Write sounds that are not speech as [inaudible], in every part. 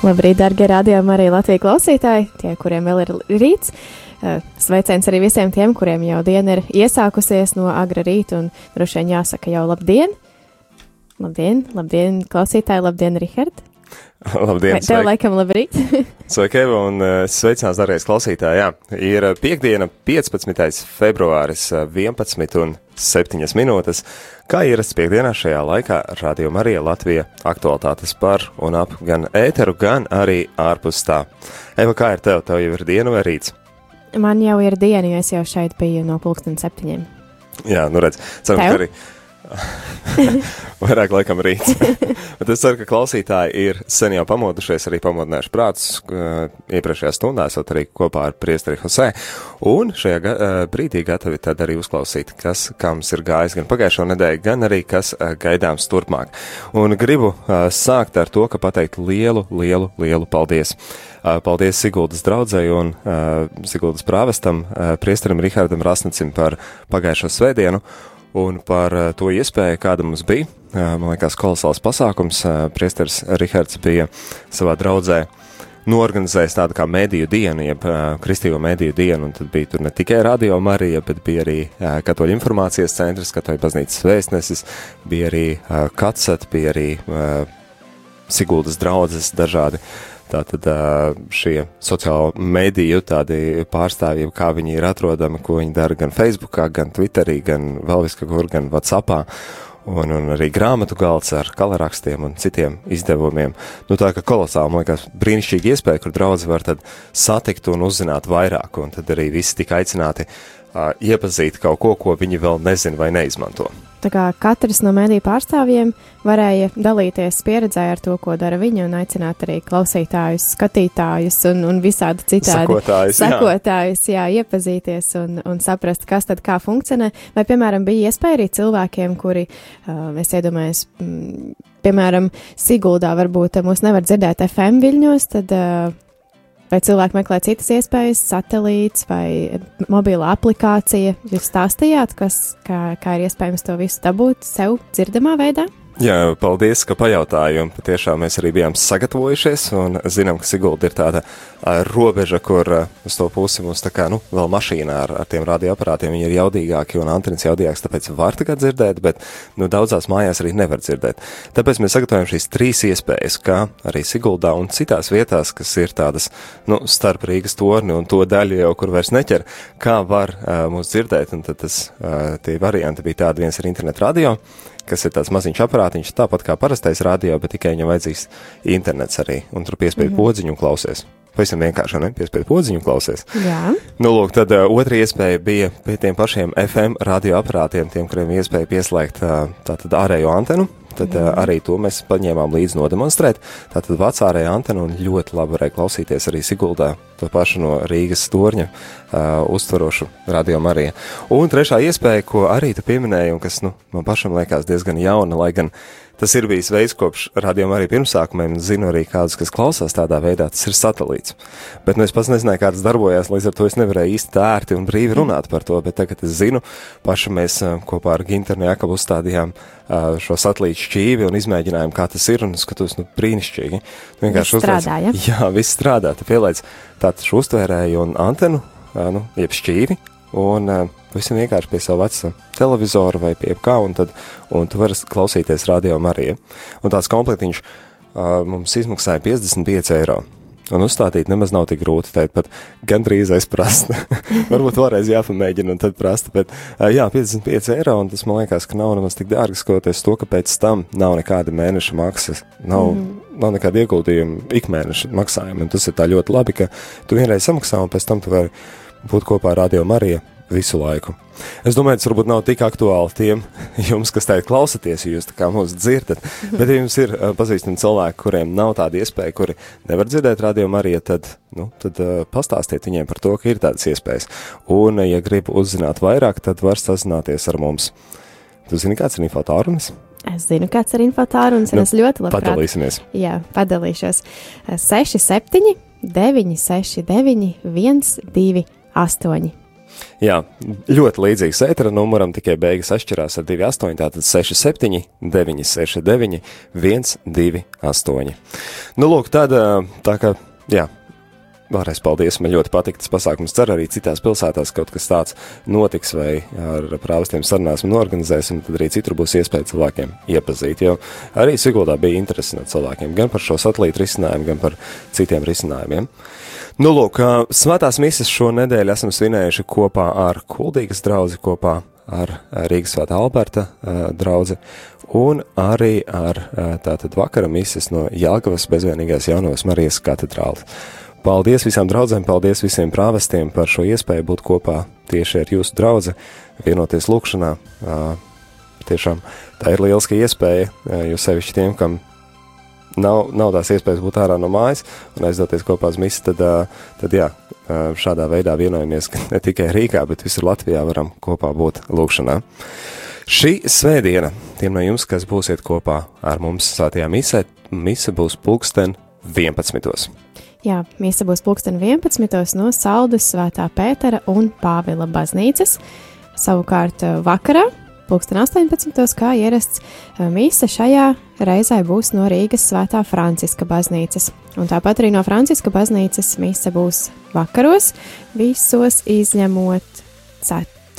Labrīt, darbie radījumi, arī Latvijas klausītāji, tie, kuriem vēl ir rīts. Eh, sveiciens arī visiem tiem, kuriem jau diena ir iesākusies no agra rīta, un droši vien jāsaka jau labdien! Labdien, labdien, klausītāji, labdien, Rihard! [laughs] Labdien! Tev laikam labrīt! [laughs] Sveiki, Eva, un uh, sveicināts, darbie klausītāji! Jā, ir piekdiena, 15. februāris, 11 un 7 minūtes. Kā ierasts piekdienā šajā laikā, Radio Marija Latvija aktualitātes par un ap gan ēteru, gan arī ārpus tā. Eva, kā ir tev? Tev jau ir diena vai rīts? Man jau ir diena, jo es jau šeit biju no pulksten septiņiem. Jā, nu redz, ceram, ka arī. [laughs] Vairāk laikam rīts. [laughs] Bet es ceru, ka klausītāji ir sen jau pamodušies, arī pamodinājuši prātus iepriekšējā stundā, esot arī kopā ar priesteri Hosē. Un šajā ga brīdī gatavi tad arī uzklausīt, kas, kams ir gājis gan pagājušo nedēļu, gan arī kas gaidāms turpmāk. Un gribu sākt ar to, ka pateikt lielu, lielu, lielu paldies. Paldies Siguldas draudzēji un uh, Siguldas prāvestam, uh, priesterim Rihardam Rasnicim par pagājušo svētdienu un par uh, to iespēju, kāda mums bija. Uh, man liekas, kolosāls pasākums. Uh, priesteris Rihards bija savā draudzē norganizējis tādu kā mediju dienu, jeb uh, kristīgo mediju dienu, un tad bija tur ne tikai radio Marija, bet bija arī uh, katoļu informācijas centrs, katoļu baznīcas vēstnesis, bija arī uh, katsat, bija arī uh, Siguldas draudzes dažādi Tātad šie sociālo mediju tādi pārstāvji, kā viņi ir atrodami, ko viņi dara gan Facebookā, gan Twitterī, gan vēl viskakur, gan Whatsappā. Un, un arī grāmatu galds ar kalarakstiem un citiem izdevumiem. Nu, tā kā kolosāli, man liekas, brīnišķīga iespēja, kur draudzi var tad satikt un uzzināt vairāk, un tad arī visi tika aicināti uh, iepazīt kaut ko, ko viņi vēl nezina vai neizmanto. Tā kā katrs no mēdīju pārstāvjiem varēja dalīties pieredzē ar to, ko dara viņa, un aicināt arī klausītājus, skatītājus un, un visādi citādi sakotājus, sakotājus jā. jā, iepazīties un, un saprast, kas tad kā funkcionē. Vai, piemēram, bija iespēja arī cilvēkiem, kuri, uh, es iedomājos, m, piemēram, Siguldā varbūt mūs nevar dzirdēt FM viļņos, tad uh, Vai cilvēki meklē citas iespējas, satelīts vai mobila aplikācija? Jūs stāstījāt, kas, kā, kā ir iespējams to visu dabūt sev dzirdamā veidā? Jā, paldies, ka pajautāju. Patiešām mēs arī bijām sagatavojušies un zinām, ka Sigulda ir tāda robeža, kur uz to pusi mums tā kā, nu, vēl mašīnā ar, ar tiem radioaparātiem viņi ir jaudīgāki un antenis jaudīgāks, tāpēc var kā dzirdēt, bet, nu, daudzās mājās arī nevar dzirdēt. Tāpēc mēs sagatavojam šīs trīs iespējas, kā arī Siguldā un citās vietās, kas ir tādas, nu, starp Rīgas torni un to daļu jau, kur vairs neķer, kā var a, mūs dzirdēt, un tad tas, a, tie varianti bija tādi, viens ir internet radio, kas ir tāds maziņš aparātiņš, tāpat kā parastais radio, bet tikai viņam vajadzīgs internets arī, un tur piespēj mm -hmm. podziņu un klausies. Pavisam vienkārši, ne? Piespēj podziņu klausies. Jā. Nu, lūk, tad uh, otra iespēja bija pie tiem pašiem FM radioaparātiem, tiem, kuriem iespēja pieslēgt uh, tātad ārējo antenu, tad uh, arī to mēs paņēmām līdzi nodemonstrēt. Tātad vecārēja antena un ļoti labi varēja klausīties arī Siguldā, to pašu no Rīgas torņa uh, uztvarošu radio Mariju. Un trešā iespēja, ko arī tu pieminēji, un kas, nu, man pašam liekas diezgan jauna, lai gan tas ir bijis veids kopš rādījuma arī pirmsākumiem, zinu arī kādus, kas klausās tādā veidā, tas ir satelīts. Bet nu, es pats nezināju, kā tas darbojās, līdz ar to es nevarēju īsti ērti un brīvi runāt par to, bet tagad es zinu, paši mēs kopā ar Ginternu Jakabu uzstādījām šo satelītu šķīvi un izmēģinājām, kā tas ir, un skatos, nu, brīnišķīgi. Vienkārši strādā, ja? [laughs] Jā, viss strādā, tu pielaic tātad šo uztvērēju un antenu, nu, jeb šķīvi, un uh, Visam vienkārši pie sava veca televizora vai pie kā, un, tad, un tu vari klausīties radio Mariju. Un tāds komplektiņš uh, mums izmaksāja 55 eiro. Un uzstādīt nemaz nav tik grūti. Teikt, pat gandrīz aizprast. [laughs] Varbūt vēlreiz jāpamēģina un tad prasta. Bet, uh, jā, 55 eiro, un tas man liekas, ka nav nemaz tik dārgi skatoties to, ka pēc tam nav nekāda mēneša maksas. Nav, mm -hmm. nav nekāda ieguldījuma ikmēneša maksājuma. Un tas ir tā ļoti labi, ka tu vienreiz samaksā, un pēc tam tu vari būt kopā ar Radio Mariju visu laiku. Es domāju, tas varbūt nav tik aktuāli tiem [laughs] jums, kas tagad klausaties, ja jūs tā kā mūs dzirdat, bet ja jums ir uh, pazīstami cilvēki, kuriem nav tāda iespēja, kuri nevar dzirdēt radiomu arī, tad, nu, tad uh, pastāstiet viņiem par to, ka ir tādas iespējas. Un, ja grib uzzināt vairāk, tad var sazināties ar mums. Tu zini, kāds ir infotārunis? Es zinu, kāds ir infotārunis, un nu, es ļoti labprāt. Padalīsimies. Jā, padalīšos. 6, 7, 9, 6, 9, 1, 2, 8. Jā, ļoti līdzīgs ētera numuram, tikai beigas atšķirās ar 28, tātad 67, 969, 128. Nu, lūk, tad tā kā, jā, Vēlreiz paldies, man ļoti patīk tas pasākums. Ceru arī citās pilsētās kaut kas tāds notiks, vai ar prāvestiem sarunāsim un organizēsim, tad arī citur būs iespēja cilvēkiem iepazīt. Jo arī Siguldā bija interesi no cilvēkiem gan par šo satelītu risinājumu, gan par citiem risinājumiem. Nu, lūk, svētās mises šo nedēļu esam svinējuši kopā ar Kuldīgas draugu, kopā ar Rīgas svētā Alberta draugu un arī ar tātad vakara mises no Jāgavas bezvienīgās jaunavas Marijas katedrāles. Paldies visām draudzēm, paldies visiem prāvestiem par šo iespēju būt kopā tieši ar jūsu draugu, vienoties lūkšanā. Tiešām tā ir lieliska iespēja, jo sevišķi tiem, kam nav, nav tās iespējas būt ārā no mājas un aizdoties kopā uz misi, tad, tad jā, šādā veidā vienojamies, ka ne tikai Rīgā, bet visur Latvijā varam kopā būt lūkšanā. Šī svētdiena tiem no jums, kas būsiet kopā ar mums svētajā misē, mise būs pulksten 11. Jā, mīsa būs pulksten 11. no Saldus Svētā Pētera un Pāvila baznīcas. Savukārt vakarā, pulksten 18. kā ierasts, eh, mīsa šajā reizē būs no Rīgas Svētā Franciska baznīcas. Un tāpat arī no Franciska baznīcas mīsa būs vakaros, visos izņemot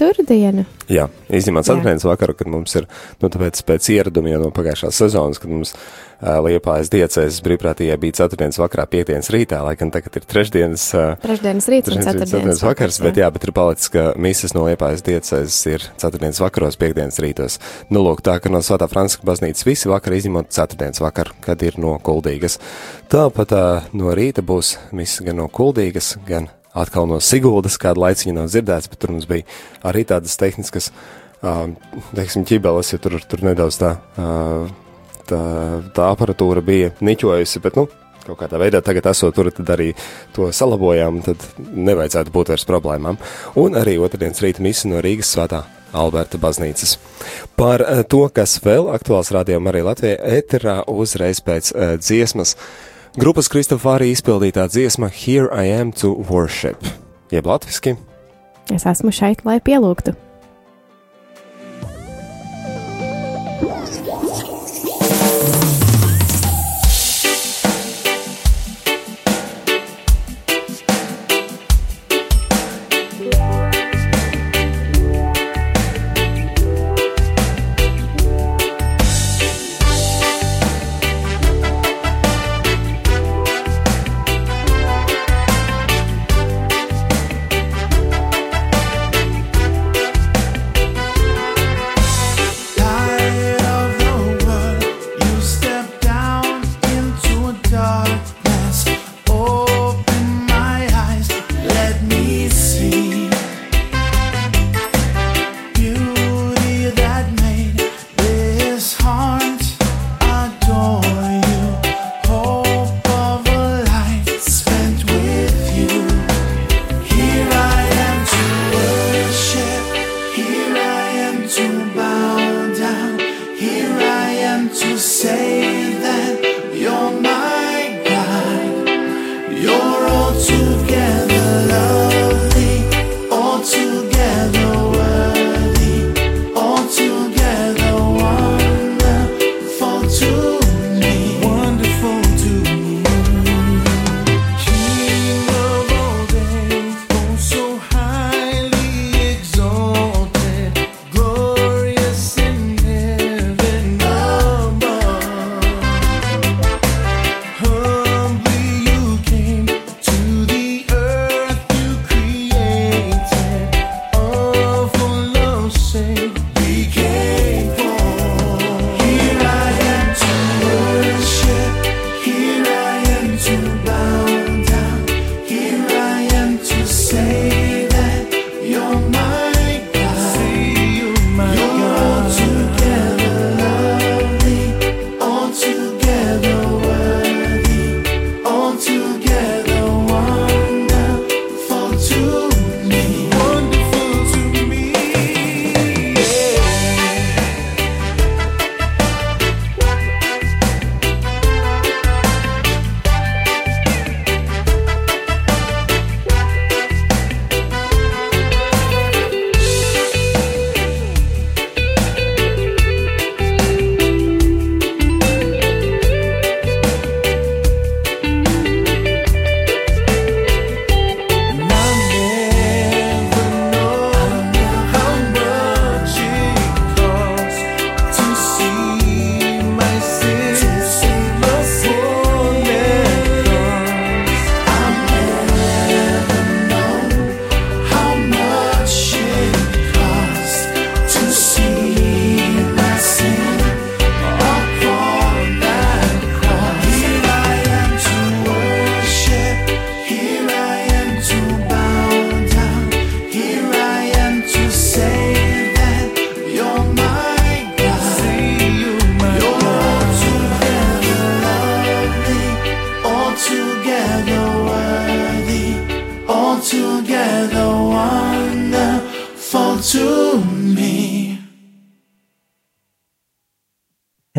ceturtdienu. Jā, izņemot ceturtdienas vakaru, kad mums ir, nu, tāpēc pēc ieradumiem no pagājušās sezonas, kad mums Liepājas diecēs brīvprātīgā bija ceturtdienas vakarā, piekdienas rītā, lai gan tagad ir trešdienas, trešdienas rīts un ceturtdienas, ceturtdienas vakars, bet jā, bet ir palicis, ka misas no Liepājas diecēs ir ceturtdienas vakaros, piekdienas rītos. Nu, lūk, tā, ka no Svētā Franciska baznīcas visi vakari izņemot ceturtdienas vakaru, kad ir no Kuldīgas. Tāpat no rīta būs misas gan no Kuldīgas, gan atkal no Siguldas, kādu laiciņu nav dzirdēts, bet tur mums bija arī tādas tehniskas, uh, teiksim, ķibeles, jo tur, tur nedaudz tā. Uh, tā, tā aparatūra bija niķojusi, bet, nu, kaut kādā veidā tagad esot tur, tad arī to salabojām, tad nevajadzētu būt vairs problēmām. Un arī otrdienas rīta misi no Rīgas svētā Alberta baznīcas. Par uh, to, kas vēl aktuāls rādījumā arī Latvijā, ēterā uzreiz pēc uh, dziesmas. Grupas Kristofārī izpildītā dziesma Here I Am to Worship, jeb latviski. Es esmu šeit, lai pielūgtu. to bow down. Here I am to say that you're my God. You're altogether love.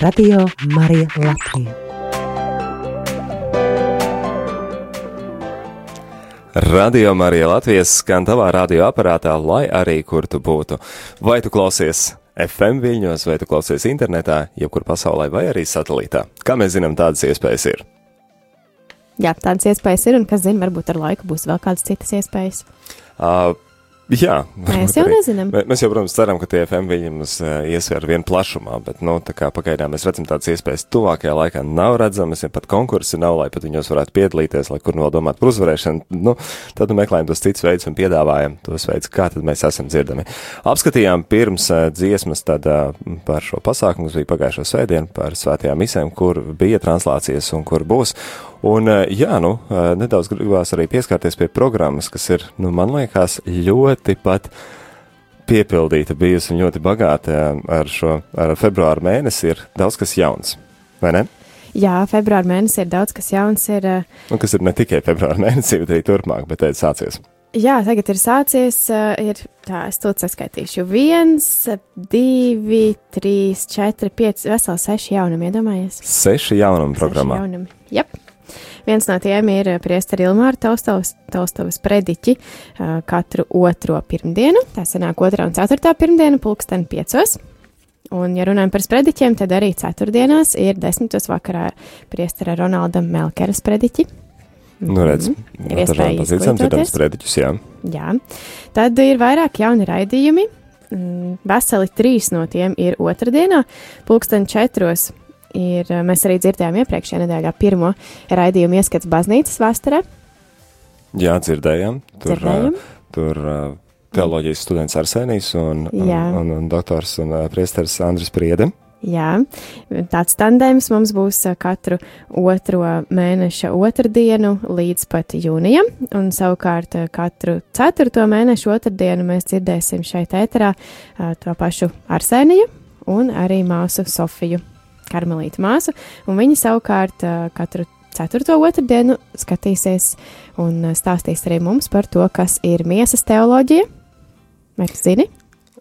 Radio Marija Latvija. Radio Marija Latvijas skan tavā radioaparātā, lai arī kur tu būtu. Vai tu klausies FM viļņos, vai tu klausies internetā, jebkur pasaulē, vai arī satelītā? Kā mēs zinām, tādas iespējas ir. Jā, tādas iespējas ir, un kas zina, varbūt ar laiku būs vēl kādas citas iespējas. Uh, Jā, mēs jau nezinām. Mēs jau, protams, ceram, ka tie FM viņi mums uh, ies ar vienu plašumā, bet, nu, tā kā pagaidām mēs redzam tādas iespējas tuvākajā laikā nav redzamas, ja pat konkursi nav, lai pat viņos varētu piedalīties, lai kur vēl domāt par uzvarēšanu, nu, tad nu, meklējam tos cits veidus un piedāvājam tos veidus, kā tad mēs esam dzirdami. Apskatījām pirms uh, dziesmas tad uh, par šo pasākumu, kas bija pagājušo svētdienu, par svētajām misēm, kur bija translācijas un kur būs. Un, jā, nu, nedaudz gribās arī pieskarties pie programmas, kas ir, nu, man liekas, ļoti pat piepildīta bijusi un ļoti bagāta ar šo, ar februāru mēnesi ir daudz kas jauns, vai ne? Jā, februāra mēnesī ir daudz kas jauns. Ir, un kas ir ne tikai februāra [laughs] mēnesī, bet arī turpmāk, bet teikt sācies. Jā, tagad ir sācies, ir tā, es to saskaitīšu. Viens, divi, trīs, četri, pieci, veseli seši jaunumi, iedomājies? Seši jaunumi programmā. Seši jaunumi, jep. Viens no tiem ir priesteri Ilmāra Taustovas, Taustovas prediķi katru otro pirmdienu. Tā sanāk otrā un ceturtā pirmdiena, pulksten piecos. Un, ja runājam par sprediķiem, tad arī ceturtdienās ir desmitos vakarā priestera Ronalda Melkeras prediķi. Nu, redz, mm. ir iespēja izglītoties. Sprediķus, jā. jā. Tad ir vairāk jauni raidījumi. Veseli trīs no tiem ir otrdienā, pulksten četros ir, eh, mēs arī dzirdējām iepriekšējā nedēļā pirmo raidījumu ieskats baznīcas vēsturē. Jā, dzirdējām. Tur, dzirdējām. Uh, tur uh, teoloģijas students Arsenijs un, un, un, un doktors un priesteris Andris Priede. Jā, tāds tandēms mums būs katru otro mēneša otrdienu līdz pat jūnijam, un savukārt katru ceturto mēnešu otrdienu mēs dzirdēsim šeit ēterā to pašu Arseniju un arī māsu Sofiju karmelīta māsu, un viņa savukārt katru ceturto otrdienu skatīsies un stāstīs arī mums par to, kas ir miesas teoloģija. Vai tu zini?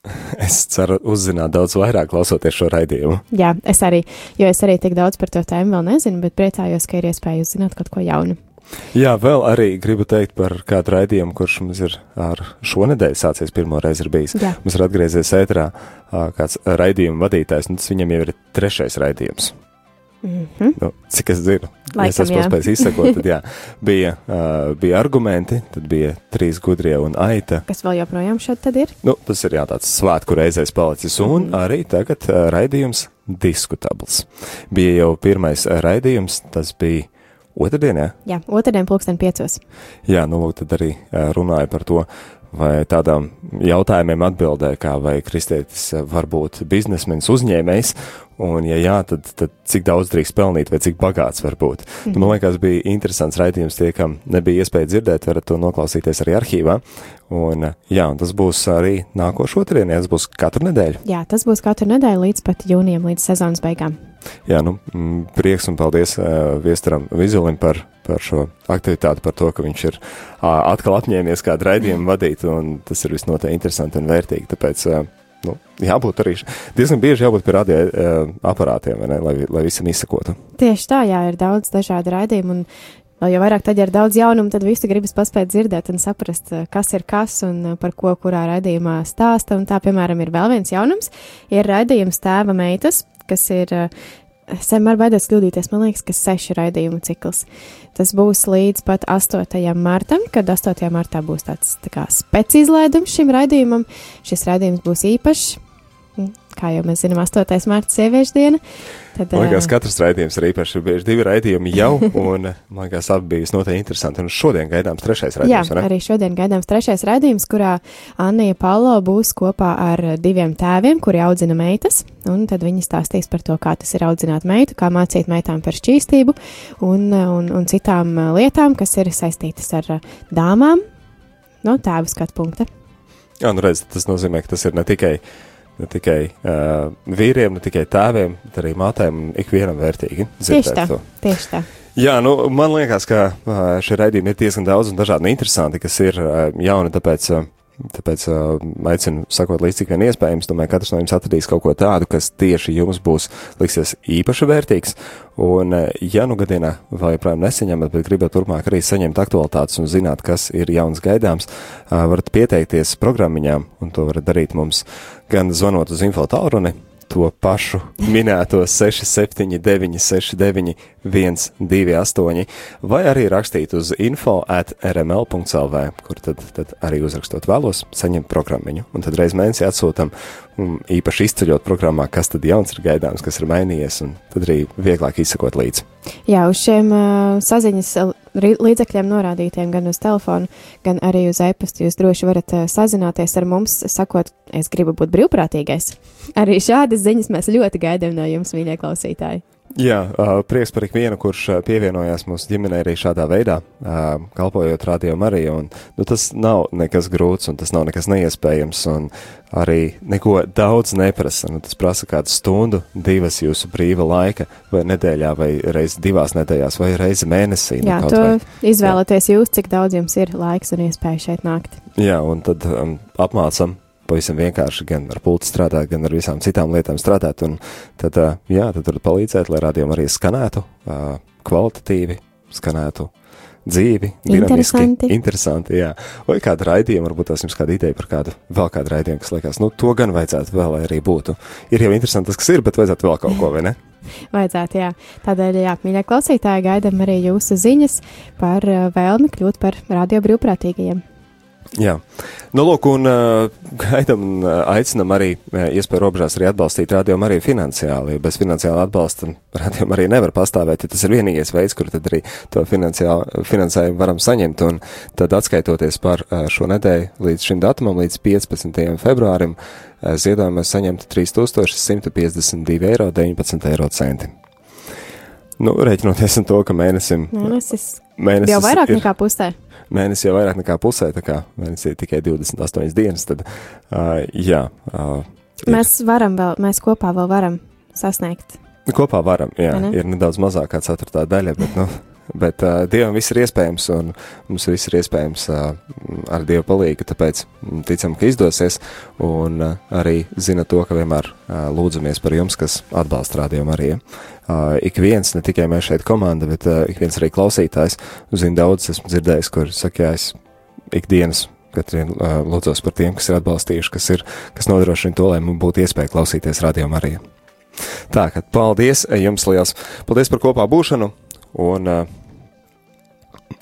[laughs] Es ceru uzzināt daudz vairāk, klausoties šo raidījumu. Jā, es arī, jo es arī tik daudz par to tēmu vēl nezinu, bet priecājos, ka ir iespēja uzzināt kaut ko jaunu. Jā, vēl arī gribu teikt par kādu raidījumu, kurš mums ir ar šonadēļ sācies pirmo reizi ir bijis. Jā. Mums ir atgriezies ētrā kāds raidījuma vadītājs, un tas viņam jau ir trešais raidījums. Mm -hmm. nu, cik es zinu, Laikam, es esmu spējis izsakot, tad jā, [laughs] bija, uh, bija argumenti, tad bija trīs gudrie un aita. Kas vēl joprojām šeit tad ir? Nu, tas ir jā, tāds svētku reizēs palicis, un mm. arī tagad uh, raidījums diskutabls. Bija jau pirmais raidījums, tas bija Otradienā? Jā, otrdien, pulksten piecos. Jā, nu, lūk, tad arī runāja par to, vai tādām jautājumiem atbildē, kā vai kristietis var būt biznesmenis, uzņēmējs, un, ja jā, tad, tad cik daudz drīkst pelnīt, vai cik bagāts var būt. Mm man liekas, bija interesants raidījums tie, kam nebija iespēja dzirdēt, varat to noklausīties arī arhīvā, un, jā, un tas būs arī nākošo otrdienu, tas būs katru nedēļu. Jā, tas būs katru nedēļu līdz pat jūnijam, līdz sezonas beigām. Jā, nu, prieks un paldies uh, Viestaram Vizulim par, par šo aktivitāti, par to, ka viņš ir uh, atkal apņēmies kādu raidījumu vadīt, un tas ir visnotaļ interesanti un vērtīgi. Tāpēc, uh, nu, jābūt arī diezgan bieži jābūt pie radio uh, aparātiem, ne, lai, lai visam izsakotu. Tieši tā, jā, ir daudz dažādu raidījumu, un vēl jau vairāk tad, ja ir daudz jaunumu, tad visu gribas paspēt dzirdēt un saprast, kas ir kas un par ko kurā raidījumā stāsta. Un tā, piemēram, ir vēl viens jaunums, ir raidījums tēva meitas, kas ir. Es vienmēr baidos kļūdīties, man liekas, ka sešu raidījumu cikls. Tas būs līdz pat 8. martam, kad 8. martā būs tāds tā kā speciālizlaidums šim raidījumam. Šis raidījums būs īpašs, kā jau mēs zinām, 8. marta sieviešu diena. Tad, man liekas, katrs raidījums ir īpašs. Ir divi raidījumi jau, [laughs] un man liekas, abi bija noteikti interesanti. Un šodien gaidāms trešais raidījums. Jā, arī šodien gaidāms trešais raidījums, kurā Anija Palo būs kopā ar diviem tēviem, kuri audzina meitas. Un tad viņi stāstīs par to, kā tas ir audzināt meitu, kā mācīt meitām par šķīstību un, un, un citām lietām, kas ir saistītas ar dāmām no tēva skatu punkta. Jā, nu redz, tas nozīmē, ka tas ir ne tikai uh, ne tikai uh, vīriem, ne tikai tēviem, bet arī mātēm un ikvienam vērtīgi. Tieši tā, to. tieši tā. Jā, nu, man liekas, ka ā, šie raidījumi ir diezgan daudz un dažādi un interesanti, kas ir ā, jauni, tāpēc, ā, tāpēc ā, aicinu sakot līdz cik vien iespējams. Domāju, katrs no jums atradīs kaut ko tādu, kas tieši jums būs liksies īpaši vērtīgs. Un, ā, ja nu gadienā vēl joprojām nesaņemat, bet gribat turpmāk arī saņemt aktualitātes un zināt, kas ir jauns gaidāms, ā, varat pieteikties programmiņām, un to varat darīt mums gan zvanot uz info tālruni to pašu minēto 679, 69, 128, vai arī rakstīt uz info at rml.clv, kur tad, tad arī uzrakstot vēlos saņemt programmiņu. Un tad reiz mēnesī atsūtam, um, īpaši izceļot programmā, kas tad jauns ir gaidāms, kas ir mainījies, un tad arī vieglāk izsakot līdzi. Jā, uz šiem uh, saziņas līdzekļiem norādītiem gan uz telefonu, gan arī uz e-pastu jūs droši varat uh, sazināties ar mums, sakot, es gribu būt brīvprātīgais. Arī šādas ziņas mēs ļoti gaidām no jums, mīļie klausītāji. Jā, prieks par ikvienu, kurš pievienojās mūsu ģimenei arī šādā veidā, kalpojot radio Mariju. Un, nu, tas nav nekas grūts un tas nav nekas neiespējams un arī neko daudz neprasa. Nu, tas prasa kādu stundu, divas jūsu brīva laika vai nedēļā vai reiz divās nedēļās vai reizi mēnesī. nu, Jā, kaut to vai. izvēlaties jūs, cik daudz jums ir laiks un iespēja šeit nākt. Jā, un tad um, apmācam pavisam vienkārši gan ar pultu strādāt, gan ar visām citām lietām strādāt. Un tad, jā, tad varat palīdzēt, lai rādījumi arī skanētu kvalitatīvi, skanētu dzīvi, Interesanti. interesanti jā. Vai kādu raidījumu, varbūt tās jums kāda ideja par kādu, vēl kādu raidījumu, kas liekas, nu, to gan vajadzētu vēl, lai arī būtu. Ir jau interesanti tas, kas ir, bet vajadzētu vēl kaut ko, vai ne? [laughs] Vajadzētu, jā. Tādēļ, jā, mīļie klausītāji, gaidām arī jūsu ziņas par vēlmi kļūt par radio brīvprātīgajiem. Jā, nu, lūk, un gaidām un uh, aicinām arī uh, iespēju robežās arī atbalstīt rādījumu arī finansiāli. Bez finansiāla atbalsta rādījumu arī nevar pastāvēt, ja tas ir vienīgais veids, kur tad arī to finansējumu varam saņemt. Un tad atskaitoties par šo nedēļu līdz šim datumam, līdz 15. februārim, uh, ziedojumu mēs saņemtu 3152 eiro 19 eiro centi. Nu, rēķinoties ar to, ka mēnesim, Mēnesis mēnesis jau vairāk ir, nekā pusē. mēnesis jau vairāk nekā pusē, tā kā mēnesis ir tikai 28 dienas, tad, uh, jā, uh, ir- Mēs varam vēl, mēs kopā vēl varam sasniegt. kopā varam, jā, ne? ir nedaudz mazāk kā ceturtā daļa, bet, nu, bet uh, Dievam viss ir iespējams, un mums viss ir iespējams uh, ar Dievu palīgu, tāpēc ticam, ka izdosies, un uh, arī zina to, ka vienmēr uh, lūdzamies par jums, kas atbalsta rādījumu arī. Uh, ik viens, ne tikai mēs šeit komanda, bet uh, ik viens arī klausītājs, zina daudz, esmu dzirdējis, kur saka, jā, es ikdienas katru dienu uh, lūdzos par tiem, kas ir atbalstījuši, kas, ir, kas nodrošina to, lai mums būtu iespēja klausīties rādījumu arī. Tā, ka paldies jums liels. Paldies par kopā būšanu. Un, uh,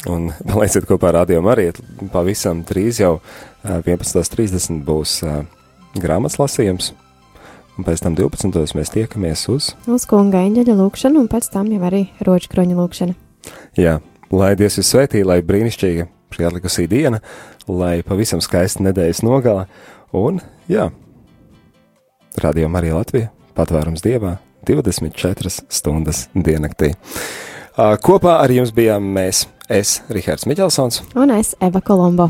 un [laughs] palieciet kopā ar rādījumu arī. Pavisam drīz jau uh, 11.30 būs uh, grāmatas lasījums. Un pēc tam 12. mēs tiekamies uz. Uz kunga eņģeļa lūkšanu, un pēc tam jau arī rožu kroņa lūkšana. Jā, lai Dievs jūs svētī, lai brīnišķīga šī atlikusī diena, lai pavisam skaista nedēļas nogala. Un, jā, rādījuma arī Latvija, patvērums dievā, 24 stundas diennaktī. Kopā ar jums bijām mēs, es, Rihards Miķelsons. Un es, Eva Kolombo.